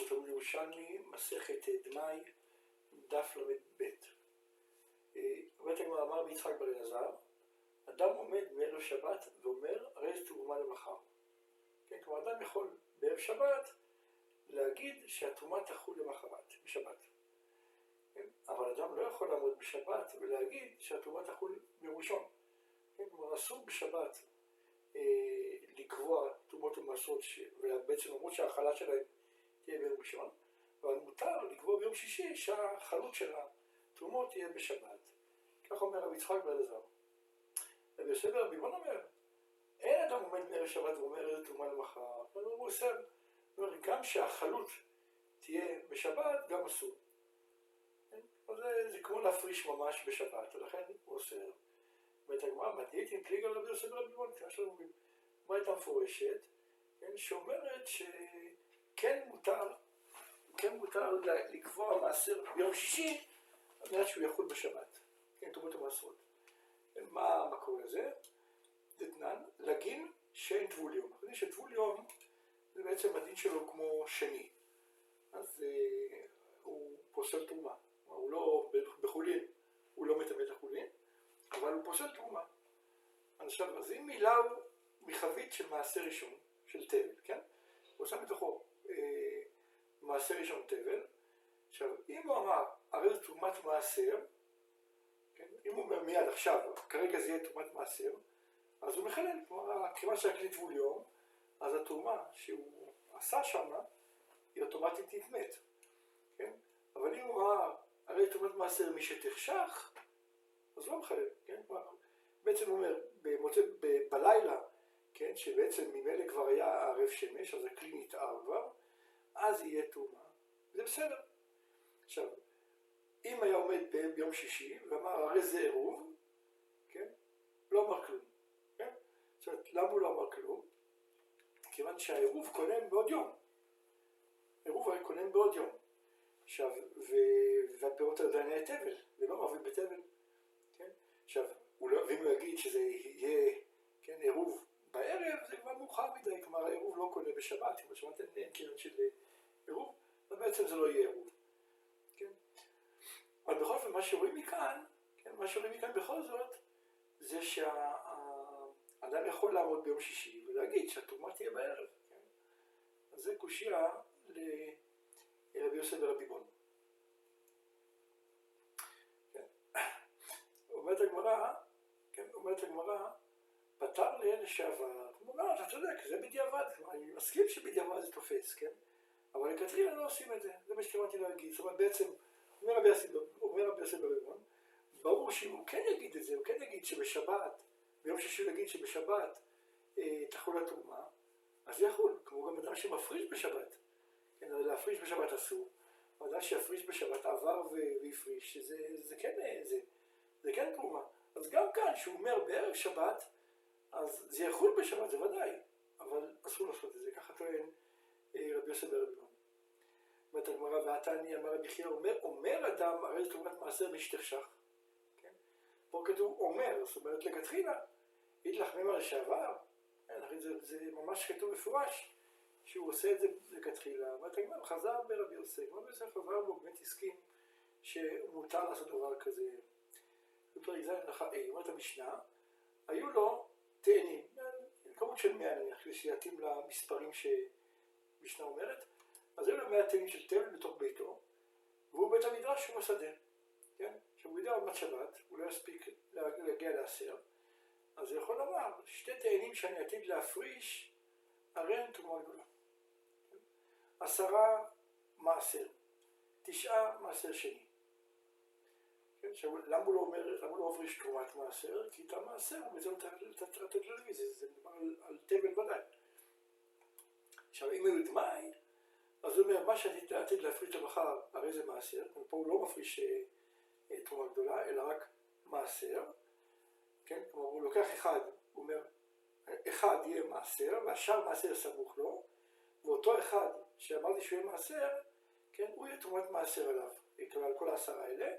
אנחנו תלמוד ירושלמי, מסכת דמאי, דף ל"ב. אומרת הגמרא, אמר ביצחק בר אלעזר, אדם עומד בערב שבת ואומר, הרי זה תרומה למחר. כן, כלומר, אדם יכול בערב שבת להגיד שהתרומה תחול למחרת, בשבת. כן? אבל אדם לא יכול לעמוד בשבת ולהגיד שהתרומה תחול ביום ראשון. כן, כלומר, אסור בשבת אה, לקבוע תרומות ומעשרות, ובעצם למרות שההכלה שלהם תהיה ביום ראשון, אבל מותר לקבוע ביום שישי שהחלות של התרומות תהיה בשבת. כך אומר רבי יצחק בן אלעזר. רבי יוסף רבי בון אומר, אין אדם עומד בערב שבת ואומר איזה תרומה למחר, אבל הוא אוסר. גם שהחלות תהיה בשבת, גם אסור. אז זה, זה כמו להפריש ממש בשבת, ולכן הוא אוסר. אומרת הגמרא, מדעית עם פליגה לרבי יוסף רבי בון, כמו שאומרים. מה הייתה מפורשת, כן, שאומרת שכן מותר, כן מותר לקבוע מעשר ביום שישי, על מנת שהוא יחול בשבת, כן, תרומות המעשרות. מה המקור לזה? דתנן, לגין שאין טבול יום. אנחנו יודעים שטבול יום זה בעצם הדין שלו כמו שני. אז אה, הוא פוסל תרומה. הוא לא בחולין, הוא לא מטמא את החולין, אבל הוא פוסל תרומה. עכשיו, אז אם מילה הוא מחבית של מעשה ראשון, של תבל, כן? הוא עושה בתוכו אה, מעשה ראשון תבל. עכשיו, אם הוא אמר, הרי זו תרומת מעשר, כן? אם הוא אומר מיד עכשיו, כרגע זה יהיה תרומת מעשר, אז הוא מחלל, כיוון שהכלי טבול יום, אז התרומה שהוא עשה שמה, היא אוטומטית נטמאת, כן? אבל אם הוא אמר, הרי תרומת מעשר מי שתחשך, אז לא מחלל, כן? בעצם הוא אומר, במוצא, בלילה, כן, שבעצם ממילא כבר היה ערב שמש, אז הכלי נתער כבר, אז יהיה תרומה, זה בסדר. עכשיו, אם היה עומד ביום שישי ואמר הרי זה עירוב, כן, לא אמר כלום, כן? זאת אומרת, למה הוא לא אמר כלום? כיוון שהעירוב כונן בעוד יום. עירוב הרי כונן בעוד יום. עכשיו, והפירות עדיין היה תבל, ולא מרווים בתבל, כן? עכשיו, לא, ואם הוא יגיד שזה יהיה, כן, עירוב בערב, זה כבר מאוחר מדי, כלומר העירוב לא קונה בשבת, אם בשבת אין קרן של עירוב, אז בעצם זה לא יהיה עירוב, כן? אבל בכל אופן, מה שרואים מכאן, כן, מה שרואים מכאן בכל זאת, זה שהאדם יכול לעמוד ביום שישי ולהגיד שהתרומה תהיה בערב, כן? אז זה קושייה לרבי יוסף ורבי בון. כן? אומרת הגמרא, כן, אומרת הגמרא, פתר לאלה שעבר, הוא אומר, אתה צודק, זה בדיעבד, אני מסכים שבדיעבד זה תופס, כן? אבל לכתחילה לא עושים את זה, זה מה שהתכוונתי להגיד, זאת אומרת בעצם, אומר רבי יוסף בריבון, ברור שאם הוא כן יגיד את זה, הוא כן יגיד שבשבת, ביום שישי הוא יגיד שבשבת אה, תחול התרומה, אז זה יחול, כמו גם אדם שמפריש בשבת, כן, להפריש בשבת אסור, אדם שיפריש בשבת עבר והפריש, זה, זה כן, זה, זה כן תרומה, אז גם כאן, שהוא אומר בערב שבת, אז זה יחול בשבת, זה ודאי, אבל אסור לעשות את זה, ככה טוען אה, רבי יוסף ברביבון. אומרת הגמרא, ועתני אמר רבי חייא, אומר, אומר אדם, הרי זאת אומרת מעשר משתכשך. כן? פה כתוב אומר, זאת אומרת לכתחילה, אידלך מימר לשעבר, כן, זה, זה ממש כתוב מפורש, שהוא עושה את זה לכתחילה, אומרת הגמרא, חזר ברבי יוסף, רבי יוסף חזר והוא באמת הסכים שמותר לעשות דבר כזה. בפרק ז' הלכה A, אומרת המשנה, היו לו תאנים, כמות של מאה נניח, שיתאים למספרים שמשנה אומרת, אז היו לו מאה תאנים של תבל בתוך ביתו, והוא בית המדרש שבשדה, כן? עכשיו הוא יודע עוד מעט שבת, הוא לא יספיק להגיע לעשר, אז הוא יכול לומר, שתי תאנים שאני עתיד להפריש, הרי הן תרומה גדולה. עשרה מעשר, תשעה מעשר שני. כן, עכשיו, למה הוא לא אומר, למה הוא לא מפריש תרומת מעשר? כי את המעשר הוא צריך לתת ללוי, זה מדובר על תבל ודאי. עכשיו, אם הוא דמאי, אז הוא אומר, מה שאני עתיד להפריש למחר, הרי זה מעשר, פה הוא לא מפריש תרומה גדולה, אלא רק מעשר, כן, כלומר הוא לוקח אחד, הוא אומר, אחד יהיה מעשר, והשאר מעשר סמוך לו, ואותו אחד שאמרתי שהוא יהיה מעשר, כן, הוא יהיה תרומת מעשר אליו, כלומר על כל העשרה האלה,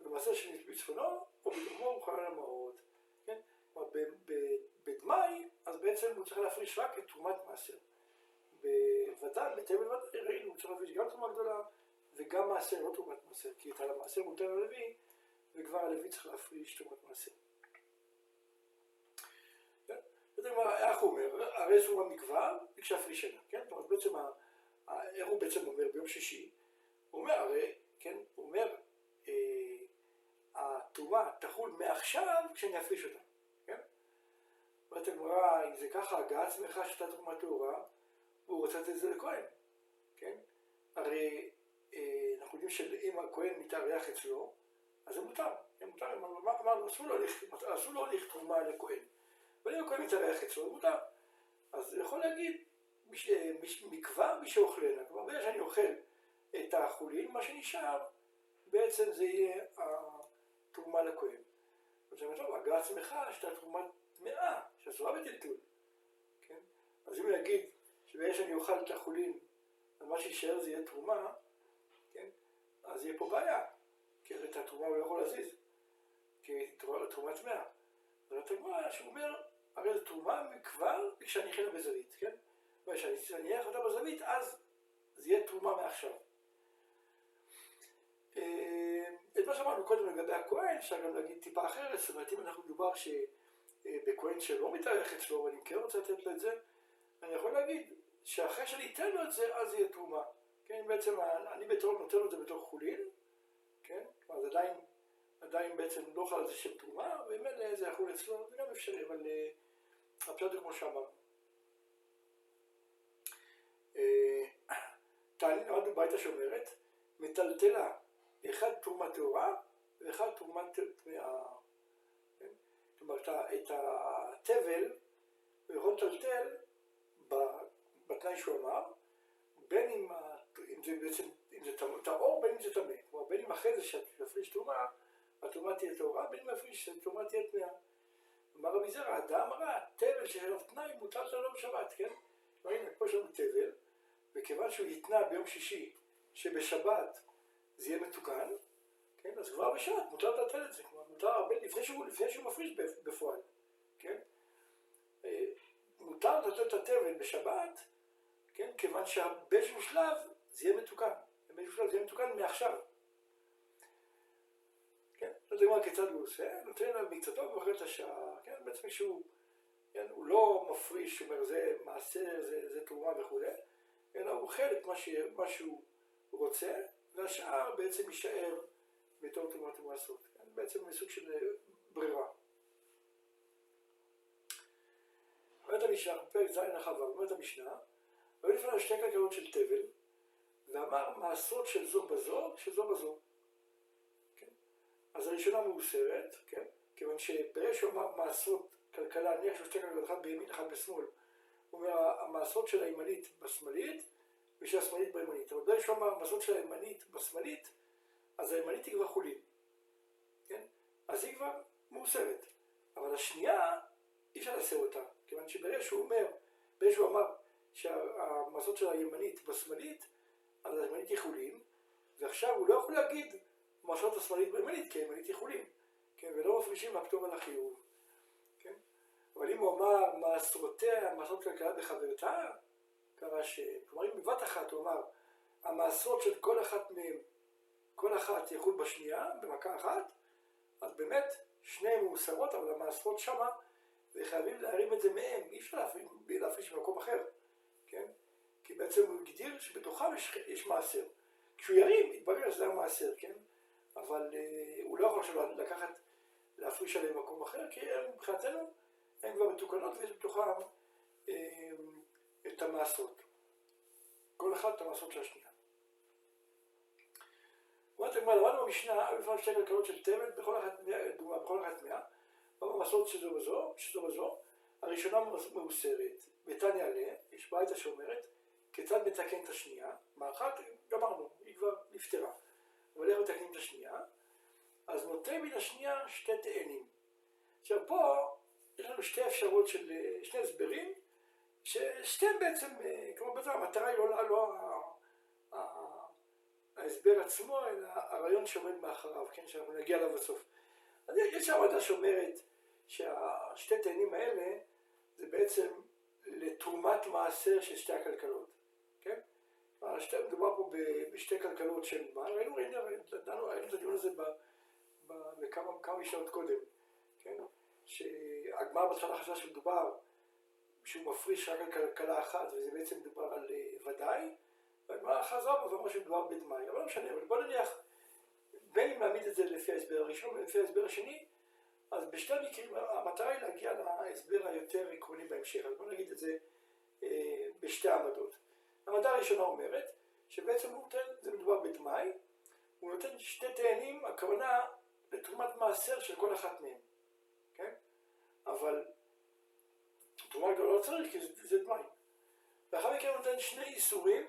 ומעשר שבצפונו, או בדומו הוא חלל המעות, כן, כלומר בדמאי, אז בעצם הוא צריך להפריש רק את תרומת מעשר. בוודאי, בתבל ודאי, ראינו, הוא צריך להפריש וגם מעשר, לא תרומת מעשר, כי את המעשר מותר ללוי, וכבר הלוי צריך להפריש תרומת מעשר. כן? איך הוא אומר? הרי זו המקווה, ביקשה פרישנה, כן? אומרת, בעצם, איך הוא בעצם אומר ביום שישי? הוא אומר, הרי, כן, הוא אומר, אה, התרומה תחול מעכשיו כשאני אפריש אותה, כן? אומרת הגמרא, אם זה ככה, הגעה שמחה שאתה תרומה טהורה, והוא רוצה לתת את זה לכהן, כן? הרי אה, אנחנו יודעים שאם הכהן מתארח אצלו, אז זה מותר, זה מותר, אמרנו, אסור להוליך תרומה לכהן, אבל אם הכהן מתארח אצלו, זה מותר. אז הוא יכול להגיד, מקווה מי שאוכלנה, כלומר, ברגע שאני אוכל את החולין, מה שנשאר בעצם זה יהיה התרומה לכהן. אז אני אומר, הגעה שמחה שאתה תרומה טמאה, שאסורה בטלטול, כן? אז אם נגיד שברגע שאני אוכל את החולין, אז מה שישאר זה יהיה תרומה, כן? אז יהיה פה בעיה, כי את התרומה הוא לא יכול להזיז, כי תרומה טמאה. זאת הגמרא שהוא אומר, הרי זו תרומה כבר כשאני אכלה בזווית, כן? כשאני אניח אותה בזווית, אז זה יהיה תרומה מעכשיו. אה, את מה שאמרנו קודם לגבי הכהן, אפשר גם להגיד טיפה אחרת, זאת אומרת אם אנחנו מדובר שבכהן שלא מתארך אצלו, ואני כן רוצה לתת לו את זה, אני יכול להגיד שאחרי שאני אתן לו את זה, אז יהיה תרומה. כן, בעצם אני בתור נותן לו את זה בתור חולין, כן, אז עדיין, עדיין בעצם לא חל על זה שם תרומה, וממילא זה יחול אצלו, זה גם אפשרי, אבל אה, הפשט כמו שאמרנו. תענית נועדו ביתה שאומרת, מטלטלה אחד תרומה טהורה ואחד תרומה טמאה. כן? כלומר, את התבל הוא יכול לטלטל בתנאי שהוא אמר, בין אם, אם זה בעצם, אם זה טהור, בין אם זה טמא. כלומר, בין אם אחרי זה שיפריש תרומה, התרומה תהיה טהורה, בין אם יפריש התרומה תהיה טמאה. אמר רבי זרע, האדם רע, תבל שיש עליו תנאי מוטל שלו בשבת, כן? כלומר, הנה, פה יש לנו תבל, וכיוון שהוא יתנה ביום שישי, שבשבת זה יהיה מתוקן, כן? אז כבר בשעת מותר לטלטל את זה, כלומר מותר הרבה לפני שהוא, לפני שהוא מפריש בפועל, כן? אה, מותר לטלטל את התבן בשבת, כן? כיוון שבאיזשהו שלב זה יהיה מתוקן, באיזשהו שלב זה יהיה מתוקן מעכשיו. כן? לא יודע מה כיצד הוא עושה, נותן לה מקצתו ואוכל את השעה, כן? בעצם שהוא, כן? הוא לא מפריש, הוא אומר זה מעשר, זה, זה תרומה וכולי, אלא הוא אוכל את מה, שהוא רוצה, והשאר בעצם יישאר בתור תרומת המעשרות. כן? בעצם מסוג של אה, ברירה. אומרת המשנה, פרק ז' אחר אומרת המשנה, היו לפניו שתי כלכלות של תבל, ואמר מעשרות של זו בזו, של זו בזו. כן? אז הראשונה מאוסרת, כן? כיוון שברגע שהוא אמר מעשרות כלכלה, נניח שיש שתי כלכלות, אחת בימין, אחת בשמאל, הוא אומר המעשרות של הימנית בשמאלית, ושל השמאלית בימנית. אבל ברגע שהוא אמר המזון של הימנית בשמאלית, אז הימנית היא כבר חולין, כן? אז היא כבר מאוסרת. אבל השנייה, אי אפשר לאסר אותה, כיוון שברגע שהוא אומר, ברגע שהוא אמר שהמזון של הימנית בשמאלית, אז הימנית היא חולין, ועכשיו הוא לא יכול להגיד המזון השמאלית בימנית, כי הימנית היא חולין, כן? ולא מפרישים מהפטור על החיוב, כן? אבל אם הוא אמר מעשרותיה, מעשרות כלכלה בחברתה, קרה ש... כלומר, אם בבת אחת הוא אמר, המעשרות של כל אחת מהן, כל אחת יחול בשנייה, במכה אחת, אז באמת, שניהם מאוסרות, אבל המעשרות שמה, וחייבים להרים את זה מהם, אי אפשר להפריש במקום אחר? כי בעצם הוא הגדיר שבתוכם יש, יש מעשר. כשהוא ירים, יתברר שזה היה מעשר, כן? אבל אה, הוא לא יכול עכשיו לקחת, להפריש עליהם במקום אחר, כי הם, מבחינתנו, הן כבר מתוקנות ויש בתוכם אה, את המעשרות. כל אחד את המעשרות של השנייה. אומרת הגמרא, למדנו במשנה, היו לפני שתי כלכלות של תמל, בכל אחת מאה, דוגמה, בכל אחת מאה, במעשרות שזו בזו, שזו בזו, הראשונה מאוסרת, ותניא עליה, יש בעיה שאומרת, כיצד מתקן את השנייה, מה אחת, גמרנו, היא כבר נפטרה, אבל איך מתקנים את השנייה? אז נוטה מן השנייה שתי תאנים. עכשיו פה יש לנו שתי אפשרויות של, שני הסברים, ששתיהם בעצם, אה, כמו בזה, המטרה היא לא, לא ההסבר עצמו, אלא הרעיון שעומד מאחריו, כן, שאנחנו נגיע אליו בסוף. אז יש עבודה שאומרת שהשתי תאנים האלה זה בעצם לתרומת מעשר של שתי הכלכלות, מדובר פה בשתי כלכלות של מה, ראינו, ראינו, את הדיון הזה בכמה משנות קודם, כן? שהגמר בהתחלה חשבה שמדובר, שהוא מפריש רק על כלכלה אחת, וזה בעצם מדובר על ודאי, והגמר חזרה בו ואמרה שמדובר בדמאי, אבל לא משנה, אבל בוא נניח, בין אם נעמיד את זה לפי ההסבר הראשון ולפי ההסבר השני, אז בשתי המקרים המטרה היא להגיע להסבר היותר עקרוני בהמשך, אז בוא נגיד את זה אה, בשתי העמדות. העמדה הראשונה אומרת שבעצם הוא נותן, זה מדובר בדמאי, הוא נותן שתי תאנים, הכוונה לתרומת מעשר של כל אחת מהן, כן? אבל תרומה גדולה לא צריך כי זה, זה דמאי. לאחר מכן הוא נותן שני איסורים,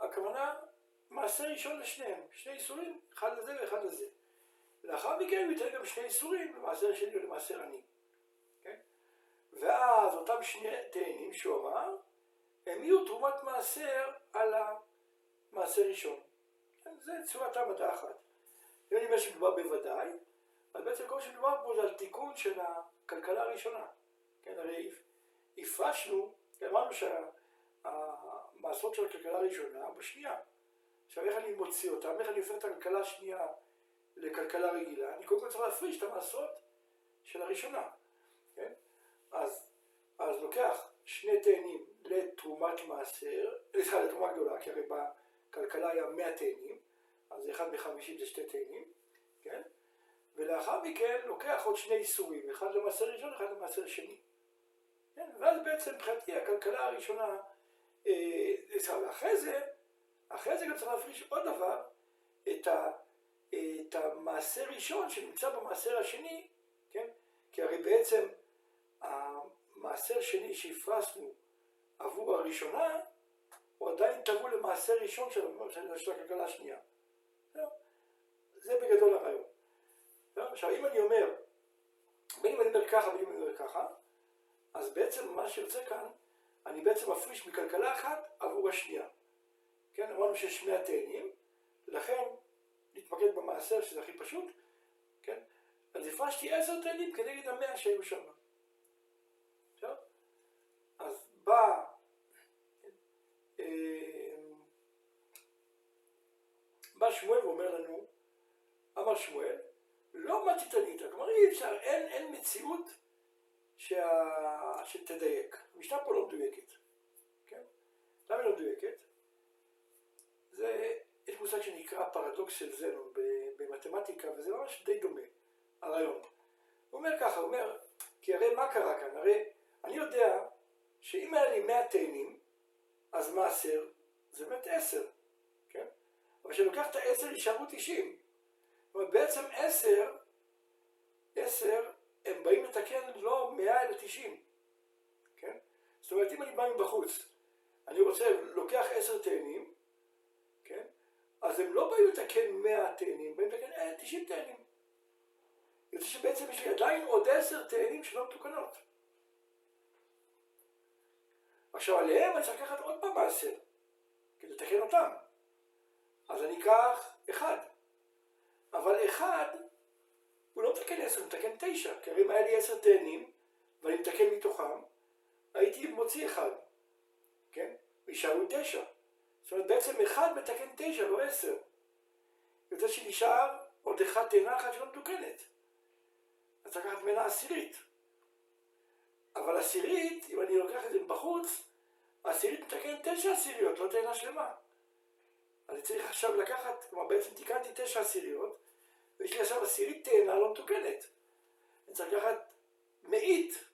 הכוונה מעשר ראשון לשניהם, שני איסורים, אחד לזה ואחד לזה. לאחר מכן הוא ייתן גם שני איסורים, למעשר שני ולמעשר עני. כן? ואז אותם שני תאנים שהוא אמר, הם יהיו תרומת מעשר על המעשר ראשון. זה צורת העמדה אחת. אם אני אומר שמדובר בוודאי, אז בעצם כל שמדובר פה זה על תיקון של הכלכלה הראשונה. כן, הרי הפרשנו, אמרנו שהמעשרות של הכלכלה הראשונה בשנייה. עכשיו איך אני מוציא אותם, איך אני הופך את הכלכלה השנייה לכלכלה רגילה, אני קודם כל צריך להפריש את המעשרות של הראשונה, כן? אז, אז לוקח שני תאנים לתרומת מעשר, סליחה, לתרומה גדולה, כי הרי בכלכלה היה 100 תאנים, אז אחד מחמישים זה שתי תאנים, כן? ולאחר מכן לוקח עוד שני איסורים, אחד למעשר ראשון, אחד למעשר שני. כן? ואז בעצם מבחינתי הכלכלה הראשונה, אה, ואחרי זה, אחרי זה גם צריך להפריש עוד דבר, את ה... את המעשר ראשון שנמצא במעשר השני, כן? כי הרי בעצם המעשר שני שהפרסנו עבור הראשונה, הוא עדיין טבעו למעשר ראשון של, של הכלכלה השנייה. זה בגדול הרעיון. עכשיו אם אני אומר, בין אם אני אומר ככה ובין אם אני אומר ככה, אז בעצם מה שיוצא כאן, אני בעצם מפריש מכלכלה אחת עבור השנייה. כן, אמרנו שיש שני התאנים, ולכן נתמקד במעשר שזה הכי פשוט, כן? אז הפרשתי עשר תאנים כנגד המאה שהיו שם. עכשיו, בא אה, בא שמואל ואומר לנו, אמר שמואל, לא מצית תנית, כלומר אי אפשר, אין, אין מציאות שה... שתדייק. המשנה פה לא מדויקת, כן? למה לא מדויקת? זה יש מושג שנקרא פרדוקס של זנון במתמטיקה, וזה ממש די דומה, הרעיון. הוא אומר ככה, הוא אומר, כי הרי מה קרה כאן? הרי אני יודע שאם היה לי 100 תאנים, אז מעשר זה באמת 10, כן? אבל כשאני לוקח את ה-10 יישארו 90. זאת אומרת, בעצם 10, 10, הם באים לתקן לא 100 אלא 90, כן? זאת אומרת, אם אני בא מבחוץ, אני רוצה, לוקח 10 תאנים, אז הם לא באים לתקן 100 תאנים, באים לתקן 90 אה, תאנים. יוצא שבעצם יש לי עדיין עוד 10 תאנים שלא מתוקנות. עכשיו עליהם אני צריך לקחת עוד פעם מעשר, כדי לתקן אותם. אז אני אקח אחד. אבל אחד, הוא לא מתקן 10, הוא מתקן 9. כי הרי אם היה לי 10 תאנים, ואני מתקן מתוכם, הייתי מוציא אחד. כן? וישארו 9. זאת אומרת, בעצם אחד מתקן תשע, לא עשר. יוצא שנשאר עוד אחד תאנה אחת שלא מתוקנת. אז צריך לקחת ממנה עשירית. אבל עשירית, אם אני לוקח את זה בחוץ, עשירית מתקנת תשע עשיריות, לא תאנה שלמה. אני צריך עכשיו לקחת, כלומר בעצם תיקנתי תשע עשיריות, ויש לי עכשיו עשירית תאנה לא מתוקנת. אני צריך לקחת מאית,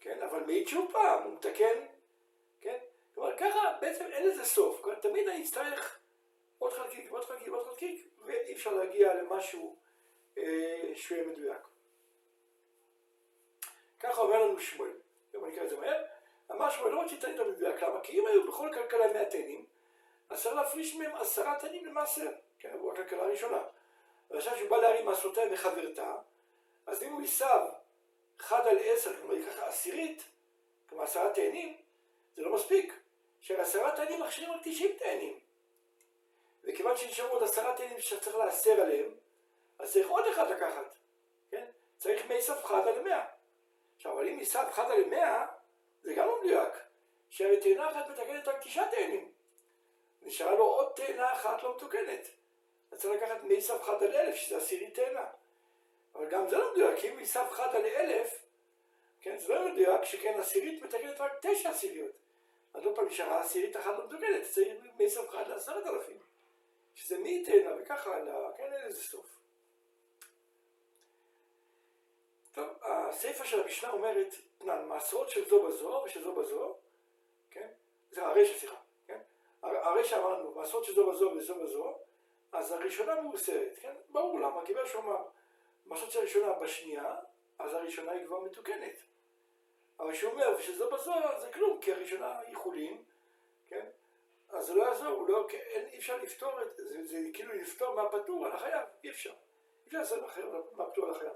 כן? אבל מאית שוב פעם, הוא מתקן, כן? כלומר, ככה בעצם אין לזה סוף. תמיד אני אצטרך עוד חלקיק ועוד חלקיק ועוד חלקיק, ואי אפשר להגיע למשהו אה, שהוא יהיה מדויק. ככה אומר לנו שמואל, אם אני אקרא את זה מהר, אמר שמואל לא רציתי תנים במדויק, למה? כי אם היו בכל כלכלה מאה תנים, אז צריך להפריש מהם עשרה תנים למעשר, כן, עבור הכלכלה הראשונה. ועכשיו שהוא בא להרים מעשרותיה וחברתה, אז אם הוא ייסב אחד על עשר, כלומר ייקח עשירית, כלומר עשרה תאנים, זה לא מספיק. של עשרה תאנים מכשירים רק תשעים תאנים. וכיוון שנשארו עוד עשרה תאנים שצריך לאסר עליהם, אז צריך עוד אחד לקחת, כן? צריך מי סף חד על מאה. עכשיו, אבל אם מסף חד על מאה, זה גם לא מדויק. שהרי תאנה אחת מתקנת רק תשעה תאנים. נשארה לו עוד תאנה אחת לא מתוקנת. אז צריך לקחת מסף חד על אלף, שזה עשירית תאנה. אבל גם זה לא מדויק, אם מסף חד על אלף, כן, זה לא מדויק, שכן עשירית מתקנת רק תשע עשיריות. אז לא פעם נשארה עשירית אחת לא מתוקנת, צריך מסף חד לעשרת אלפים. שזה מי תאנה וככה כן, אין לזה סוף. טוב, הסיפה של המשנה אומרת, מעשרות של זו בזו ושל זו בזו, כן? זה הרשע, סליחה, כן? הרשע אמרנו, מעשרות של זו בזו וזו בזו, אז הראשונה מאוסרת, כן? ברור למה, כי שהוא אמר, מעשרות של הראשונה בשנייה, אז הראשונה היא כבר מתוקנת. אבל כשהוא אומר שזו בזו, זה כלום, כי הראשונה היא חולין, כן? אז זה לא יעזור, לא, אין, אי אפשר לפתור את זה, זה כאילו לפתור מהפטור על החייב, אי אפשר. אי אפשר לעשות מהפטור על החייב.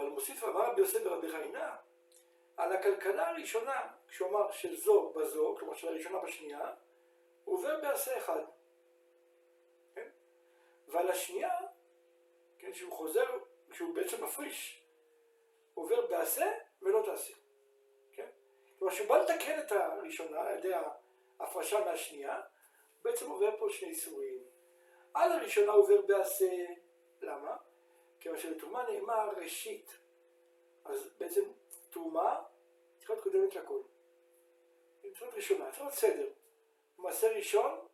אבל מוסיף אמר רבי יוסף ברבי חיינה, על הכלכלה הראשונה, כשהוא אמר של זו בזו, כלומר של הראשונה בשנייה, עובר בעשה אחד. כן? ועל השנייה, כן, שהוא חוזר, שהוא בעצם מפריש, עובר בעשה ולא תעשה. כן? כלומר, שהוא בא לתקן את הראשונה על ידי ההפרשה מהשנייה, בעצם עובר פה שני איסורים. על הראשונה עובר בעשה? כיוון שבתרומה נאמר ראשית. אז בעצם תרומה צריכה להיות קודמת לכל. צריכה להיות ראשונה, צריכה להיות סדר. מעשה ראשון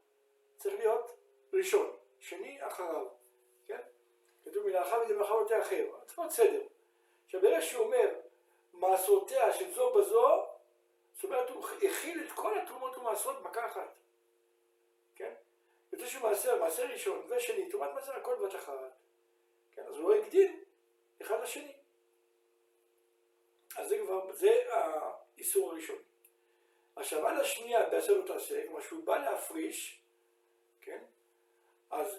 צריך להיות ראשון, שני אחריו, כן? כתוב מלאכה ולמלאכה לא תאחר, צריך להיות סדר. עכשיו ברגע שהוא אומר מעשרותיה של זו בזו, זאת אומרת הוא הכיל את כל התרומות ומעשרות מכה אחת, כן? וזה שהוא מעשר, מעשר ראשון ושני, תרומת מעשר הכל בבת אחת? אז לא הקדים אחד לשני. אז זה כבר, זה האיסור הראשון. עכשיו על השנייה בעשה לא תעשה, כלומר שהוא בא להפריש, כן? אז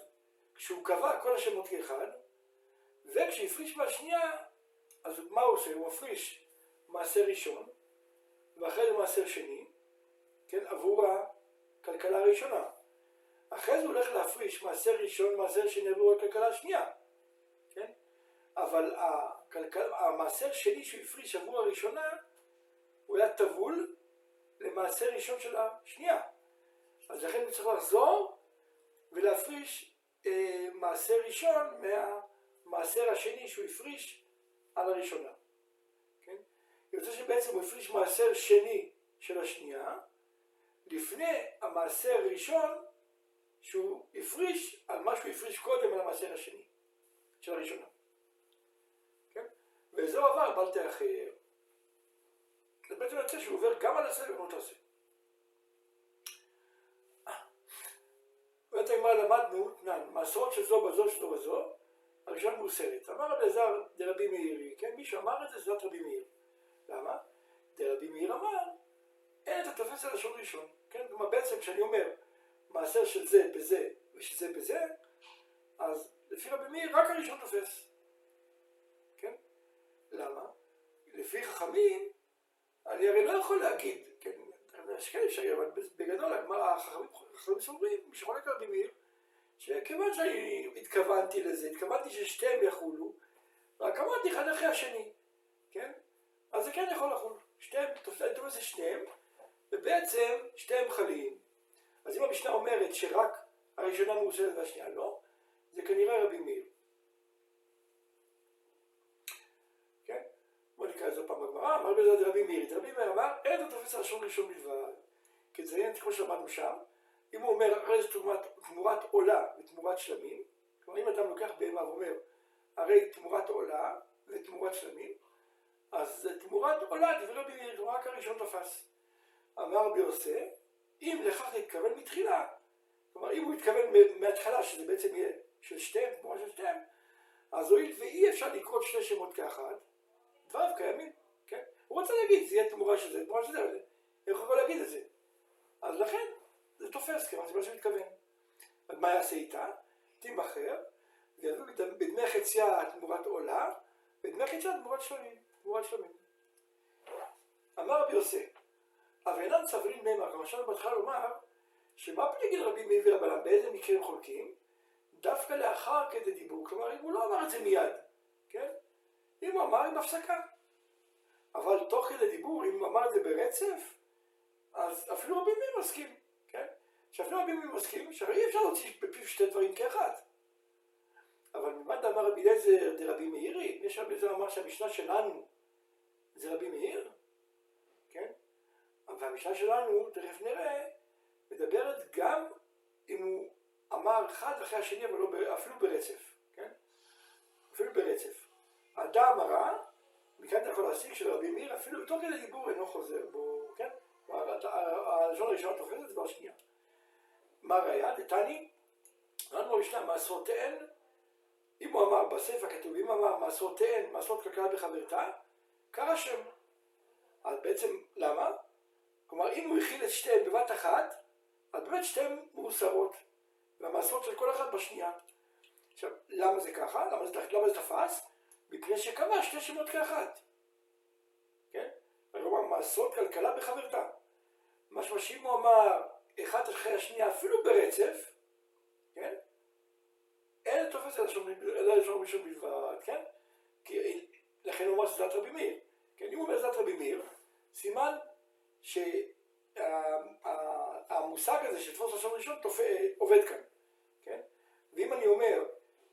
כשהוא קבע כל השמות כאחד, וכשהפריש מהשנייה, אז מה הוא עושה? הוא מפריש מעשה ראשון, ואחרי זה מעשר שני, כן? עבור הכלכלה הראשונה. אחרי זה הוא הולך להפריש מעשר ראשון, מעשר שני עבור הכלכלה השנייה? אבל הכלכל... המעשר שני שהוא הפריש עבור הראשונה, הוא היה טבול למעשה ראשון של השנייה. אז לכן הוא צריך לחזור ולהפריש אה, מעשה ראשון מהמעשר השני שהוא הפריש על הראשונה. כן? יוצא שבעצם הוא הפריש מעשר שני של השנייה לפני המעשר הראשון שהוא הפריש על מה שהוא הפריש קודם על המעשר השני של הראשונה. וזהו עבר בל תאחר. זה בעצם יוצא שהוא עובר גם על עשה וגם על תעשה. באמת הגמרא למדנו, תנן, מעשרות של זו בזו של זו בזו, הראשון מאוסרת. אמר רבי עזר דרבי מאירי, כן, מי שאמר את זה זה רבי מאיר. למה? דרבי מאיר אמר, אין אתה תופס על לשון ראשון. כן, כלומר בעצם כשאני אומר מעשר של זה בזה ושל זה בזה, אז לפי רבי מאיר רק הראשון תופס. למה? לפי חכמים אני הרי לא יכול להגיד, כן, יש כאלה שהיו, אבל בגדול, החכמים סוברים, מי שחולק על רבי מאיר, שכיוון שאני התכוונתי לזה, התכוונתי ששתיהם יחולו, רק אמרתי אחד אחרי השני, כן? אז זה כן יכול לחול. שתיהם, תופס זה שניהם, ובעצם שתיהם חלים. אז אם המשנה אומרת שרק הראשונה מאוסרת והשנייה לא, זה כנראה רבי מאיר. נקרא לזה אמר בזה רבי מאיר, רבי מאיר אמר, אין אתה תופס לשון ראשון בלבד. זה כמו שלמדנו שם, אם הוא אומר, הרי זה תמורת עולה ותמורת שלמים, כלומר אם אדם לוקח בהמה ואומר, הרי תמורת עולה ותמורת שלמים, אז תמורת עולה, דברי רבי מאיר, רק הראשון תפס. אמר רבי יוסף, אם לכך התכוון מתחילה, כלומר אם הוא התכוון מההתחלה שזה בעצם יהיה של שתיהם, תמורה של שתיהם, אז הואיל ואי אפשר לקרוא שני שמות כאחד, דבריו קיימים? הוא רוצה להגיד, זה יהיה תמורה של זה, תמורה של זה, אבל איך הוא להגיד את זה? אז לכן, זה תופס, כיוון שזה מה שהוא מתכוון. אז מה יעשה איתה? תימכר, ויביאו בדמי חציה תמורת עולה, בדמי חציה תמורת שלמים, תמורת שלמים. אמר רבי יוסף, אבל אינם סברים נאמר, כמו עכשיו בהתחלה לומר, שמה פני גיל רבי מאיר ורבנן, באיזה מקרים חולקים? דווקא לאחר כדי דיבור, כלומר אם הוא לא אמר את זה מיד, כן? אם הוא אמר עם הפסקה. אבל תוך כדי דיבור, אם אמר את זה ברצף, אז אפילו רבי מאיר רבים מסכימים שהרי אי אפשר להוציא בפיו שתי דברים כאחד. אבל ממה דאמר רבי אליעזר דרבי מאירי? יש רבי אליעזר אמר שהמשנה שלנו זה רבי מאיר, כן? והמשנה שלנו, תכף נראה, מדברת גם אם הוא אמר אחד אחרי השני, אבל לא, אפילו ברצף, כן? אפילו ברצף. האדם הרע, מכאן אתה יכול להסיק שלרבי מאיר, אפילו בתוך כדי דיבור אינו חוזר בו, כן? הלשון הראשונה תופסת, דבר שנייה. מה הראייה? דתני, אמרנו במשנה, מעשרותיהן, אם הוא אמר בספר כתוב, אם אמר מעשרותיהן, מעשרות כלכלה בחברתה, קרא שם. אז בעצם, למה? כלומר, אם הוא הכיל את שתיהן בבת אחת, אז באמת שתיהן מאוסרות, והמעשרות של כל אחד בשנייה. עכשיו, למה זה ככה? למה זה, למה זה תפס? מפני שקבע שתי שמות כאחת. כן? כלומר, מעשרות כלכלה בחברתה. משמע שאם הוא אמר אחד אחרי השנייה, אפילו ברצף, כן? אין תופס אלא לשון ראשון בלבד, כן? כי לכן הוא אומר שזאת רבי מאיר. כן, אם הוא אומר שזאת רבי מאיר, סימן שהמושג הזה של תפוס לשון ראשון עובד כאן, כן? ואם אני אומר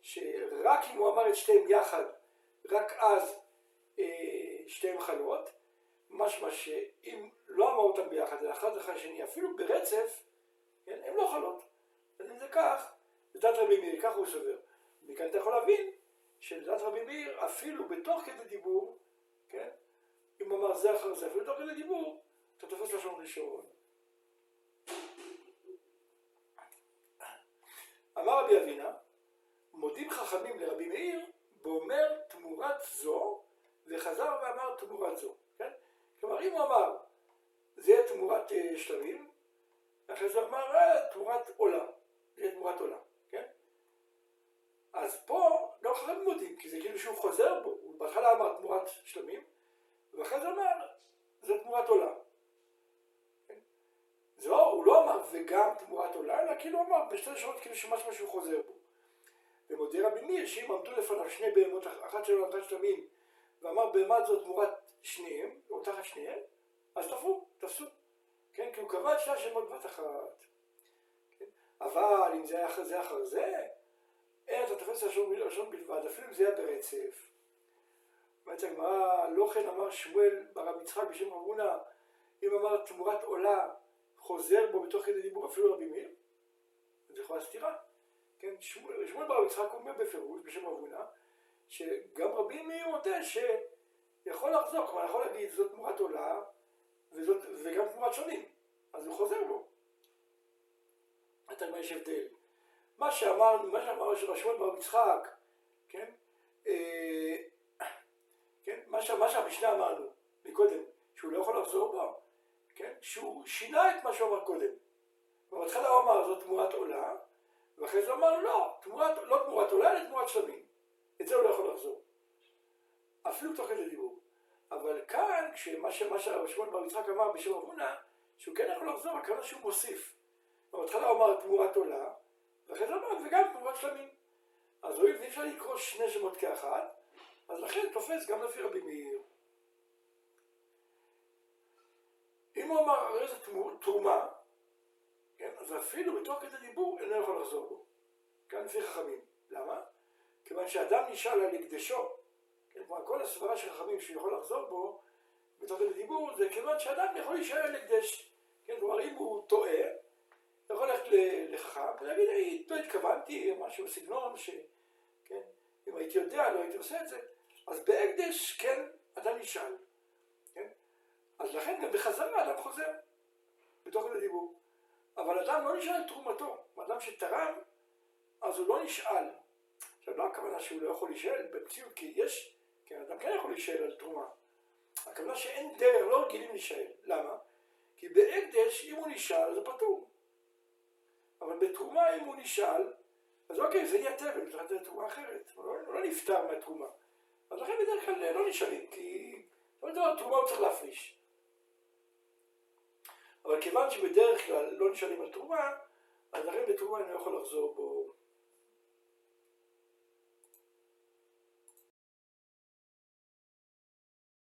שרק אם הוא אמר את שתיהם יחד, רק אז אה, שתיהם חלות, משמע שאם לא אמר אותם ביחד, אלא אחד אחרי השני, אפילו ברצף, כן, הם לא חלות. אז אם זה כך, לדעת רבי מאיר, כך הוא סובר. מכאן אתה יכול להבין שלדעת רבי מאיר, אפילו בתוך כדי דיבור, כן, אם אמר זה אחר זה, אפילו בתוך כדי דיבור, אתה תופס לשון ראשון. אמר רבי אבינה, מודים חכמים לרבי תמורת זו, וחזר ואמר תמורת זו, כן? כלומר, אם הוא אמר, זה יהיה תמורת uh, שלבים, אחרי זה אמר, אה, תמורת עולה, זה יהיה תמורת עולה, כן? אז פה לא חכמים מודים, כי זה כאילו שהוא חוזר בו, הוא בהתחלה אמר תמורת שלמים, ואחרי זה אמר, זה תמורת עולה. כן? זה לא, הוא לא אמר וגם תמורת עולה, אלא כאילו אמר בשתי שעות כאילו שמשהו חוזר בו. ומודה רבי מאיר שאם עמדו לפניו שני בהמות, אחת שלו ואחת שלמים, ואמר בהמה זאת תמורת שניהם, או תחת שניהם, אז תפו, תפסו. כן, כי הוא קבע את שני השמות בת אחת. כן? אבל אם זה היה אחרי זה אחר זה, אין אתה תופס לשון בלבד, אפילו אם זה היה ברצף. אומרת הגמרא, לא כן אמר שמואל ברב יצחק בשם רבונה, אם אמר תמורת עולה, חוזר בו בתוך כדי דיבור אפילו רבי מאיר? זה יכולה סתירה. כן, שמואל, שמואל ברב יצחק אומר בפירוש בשם רבונה, שגם רבי מאיר מודה שיכול לחזור, כלומר יכול להגיד זאת תמורת עולה וזאת, וגם תמורת שונים, אז הוא חוזר בו. אתה אומר יש הבדל. מה שאמרנו, מה שאמר שמואל ברב יצחק, כן, אה, כן, מה, ש, מה שהמשנה אמרנו מקודם, שהוא לא יכול לחזור בו, כן, שהוא שינה את מה שהוא אמר קודם. בהתחלה הוא אמר זאת תמורת עולה, ואחרי זה אמר לא, תמורת, לא תמורת עולה, אלא תמורת שלמים. את זה הוא לא יכול לחזור. אפילו תוך כדי דיבור. אבל כאן, כשמה ששמואל בר יצחק אמר בשם אבונה, שהוא כן יכול לחזור, הכוונה שהוא מוסיף. בהתחלה הוא אמר תמורת עולה, ואחרי זה אמר וגם תמורת שלמים. אז הואיל ואי אפשר לקרוא שני שמות כאחת, אז לכן תופס גם לפי רבי מאיר. אם הוא אמר הרי זה תרומה, כן, אז אפילו בתוך כדי דיבור אינו יכול לחזור בו. כאן לפי חכמים. למה? כיוון שאדם נשאל על הקדשו, כן, כלומר כל הסברה של חכמים שהוא יכול לחזור בו בתוך כדי דיבור, זה כיוון שאדם יכול להישאל על הקדש. כן, כלומר אם הוא טועה, הוא יכול ללכת לחכם ולהגיד, לא התכוונתי, משהו בסגנון, ש... כן, אם הייתי יודע, לא הייתי עושה את זה. אז בהקדש, כן, אדם נשאל. כן? אז לכן גם בחזרה אדם חוזר, בתוך כדי דיבור. אבל אדם לא נשאל על תרומתו. אדם שתרם, אז הוא לא נשאל. עכשיו, לא הכוונה שהוא לא יכול להישאל במציאות, כי יש, כן, אדם כן יכול להישאל על תרומה. הכוונה שאין דרך, לא רגילים להישאל. למה? כי בהקדש, אם הוא נשאל, זה פטור. אבל בתרומה, אם הוא נשאל, אז אוקיי, זה נהיה תבל, צריך לתת תרומה אחרת. הוא לא, לא נפטר מהתרומה. אז לכן בדרך כלל לא נשאלים, כי לא יודע, תרומה הוא צריך להפריש. אבל כיוון שבדרך כלל לא נשאלים על תרומה, אז לכן בתרומה אני לא יכול לחזור בו.